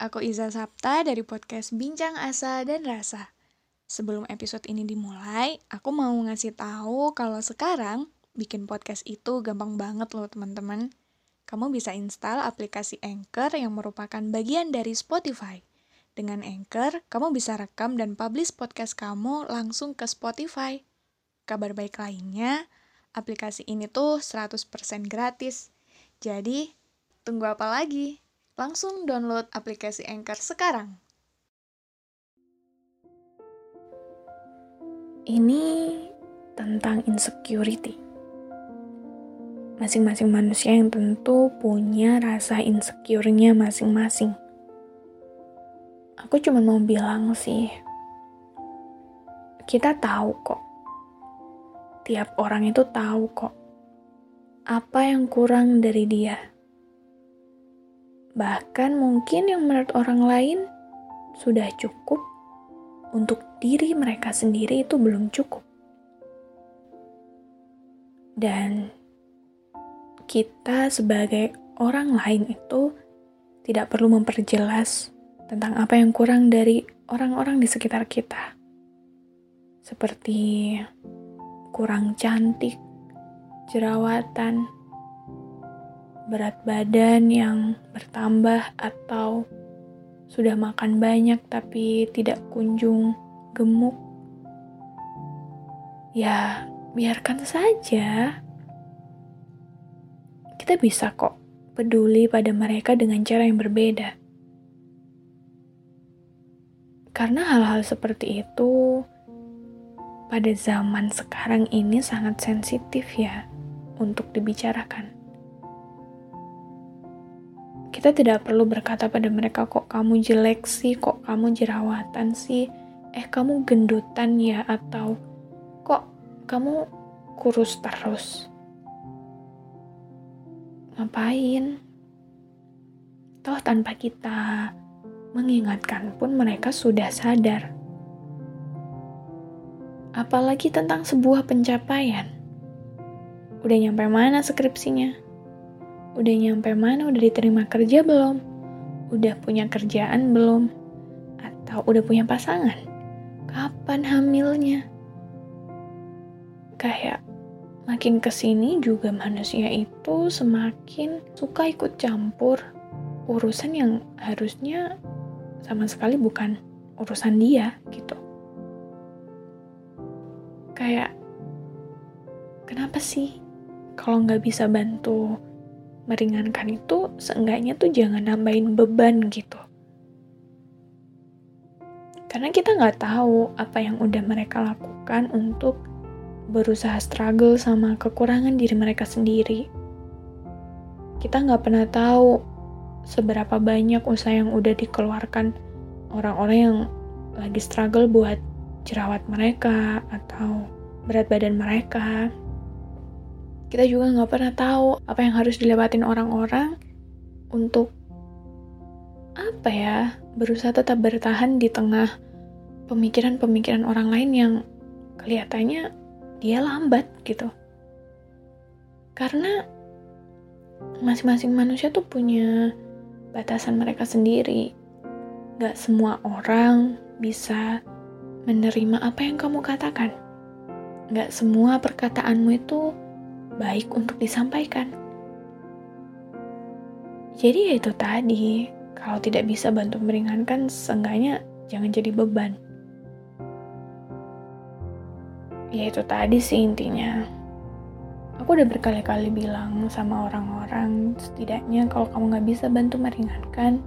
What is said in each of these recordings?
Aku Iza Sapta dari podcast Bincang Asa dan Rasa. Sebelum episode ini dimulai, aku mau ngasih tahu kalau sekarang bikin podcast itu gampang banget loh teman-teman. Kamu bisa install aplikasi Anchor yang merupakan bagian dari Spotify. Dengan Anchor, kamu bisa rekam dan publish podcast kamu langsung ke Spotify. Kabar baik lainnya, aplikasi ini tuh 100% gratis. Jadi, tunggu apa lagi? Langsung download aplikasi Anchor sekarang. Ini tentang insecurity. Masing-masing manusia yang tentu punya rasa insecure-nya masing-masing. Aku cuma mau bilang sih, kita tahu kok. Tiap orang itu tahu kok apa yang kurang dari dia Bahkan mungkin yang menurut orang lain sudah cukup untuk diri mereka sendiri itu belum cukup. Dan kita sebagai orang lain itu tidak perlu memperjelas tentang apa yang kurang dari orang-orang di sekitar kita. Seperti kurang cantik, jerawatan, berat badan yang bertambah atau sudah makan banyak tapi tidak kunjung gemuk. Ya, biarkan saja. Kita bisa kok peduli pada mereka dengan cara yang berbeda. Karena hal-hal seperti itu pada zaman sekarang ini sangat sensitif ya untuk dibicarakan. Kita tidak perlu berkata pada mereka kok kamu jelek sih, kok kamu jerawatan sih, eh kamu gendutan ya atau kok kamu kurus terus. Ngapain? Toh tanpa kita mengingatkan pun mereka sudah sadar. Apalagi tentang sebuah pencapaian. Udah nyampe mana skripsinya? Udah nyampe mana? Udah diterima kerja belum? Udah punya kerjaan belum? Atau udah punya pasangan? Kapan hamilnya? Kayak makin ke sini juga manusia itu semakin suka ikut campur urusan yang harusnya sama sekali bukan urusan dia gitu. Kayak kenapa sih kalau nggak bisa bantu meringankan itu seenggaknya tuh jangan nambahin beban gitu. Karena kita nggak tahu apa yang udah mereka lakukan untuk berusaha struggle sama kekurangan diri mereka sendiri. Kita nggak pernah tahu seberapa banyak usaha yang udah dikeluarkan orang-orang yang lagi struggle buat jerawat mereka atau berat badan mereka kita juga nggak pernah tahu apa yang harus dilewatin orang-orang untuk apa ya berusaha tetap bertahan di tengah pemikiran-pemikiran orang lain yang kelihatannya dia lambat gitu. Karena masing-masing manusia tuh punya batasan mereka sendiri. Gak semua orang bisa menerima apa yang kamu katakan. Gak semua perkataanmu itu baik untuk disampaikan. Jadi ya itu tadi, kalau tidak bisa bantu meringankan, seenggaknya jangan jadi beban. Ya itu tadi sih intinya. Aku udah berkali-kali bilang sama orang-orang, setidaknya kalau kamu nggak bisa bantu meringankan,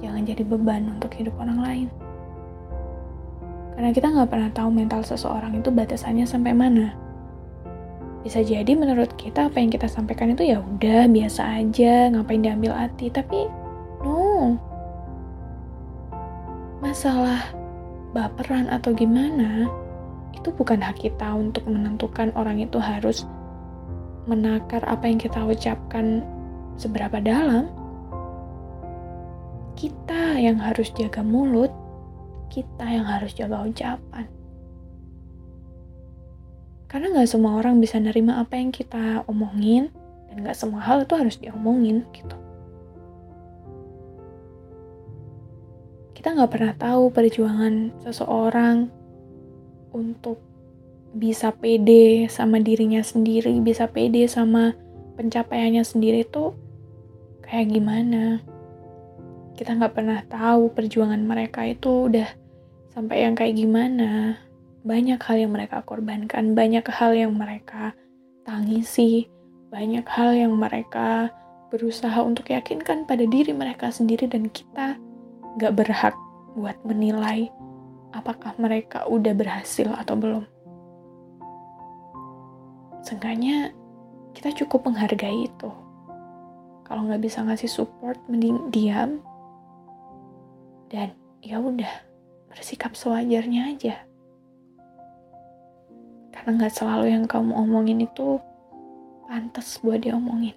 jangan jadi beban untuk hidup orang lain. Karena kita nggak pernah tahu mental seseorang itu batasannya sampai mana bisa jadi menurut kita apa yang kita sampaikan itu ya udah biasa aja, ngapain diambil hati, tapi no. Masalah baperan atau gimana, itu bukan hak kita untuk menentukan orang itu harus menakar apa yang kita ucapkan seberapa dalam. Kita yang harus jaga mulut, kita yang harus jaga ucapan. Karena nggak semua orang bisa nerima apa yang kita omongin, dan nggak semua hal itu harus diomongin gitu. Kita nggak pernah tahu perjuangan seseorang untuk bisa pede sama dirinya sendiri, bisa pede sama pencapaiannya sendiri tuh kayak gimana. Kita nggak pernah tahu perjuangan mereka itu udah sampai yang kayak gimana banyak hal yang mereka korbankan, banyak hal yang mereka tangisi, banyak hal yang mereka berusaha untuk yakinkan pada diri mereka sendiri dan kita gak berhak buat menilai apakah mereka udah berhasil atau belum. Seenggaknya kita cukup menghargai itu. Kalau nggak bisa ngasih support, mending diam dan ya udah bersikap sewajarnya aja. Karena nggak selalu yang kamu omongin itu pantas buat diomongin.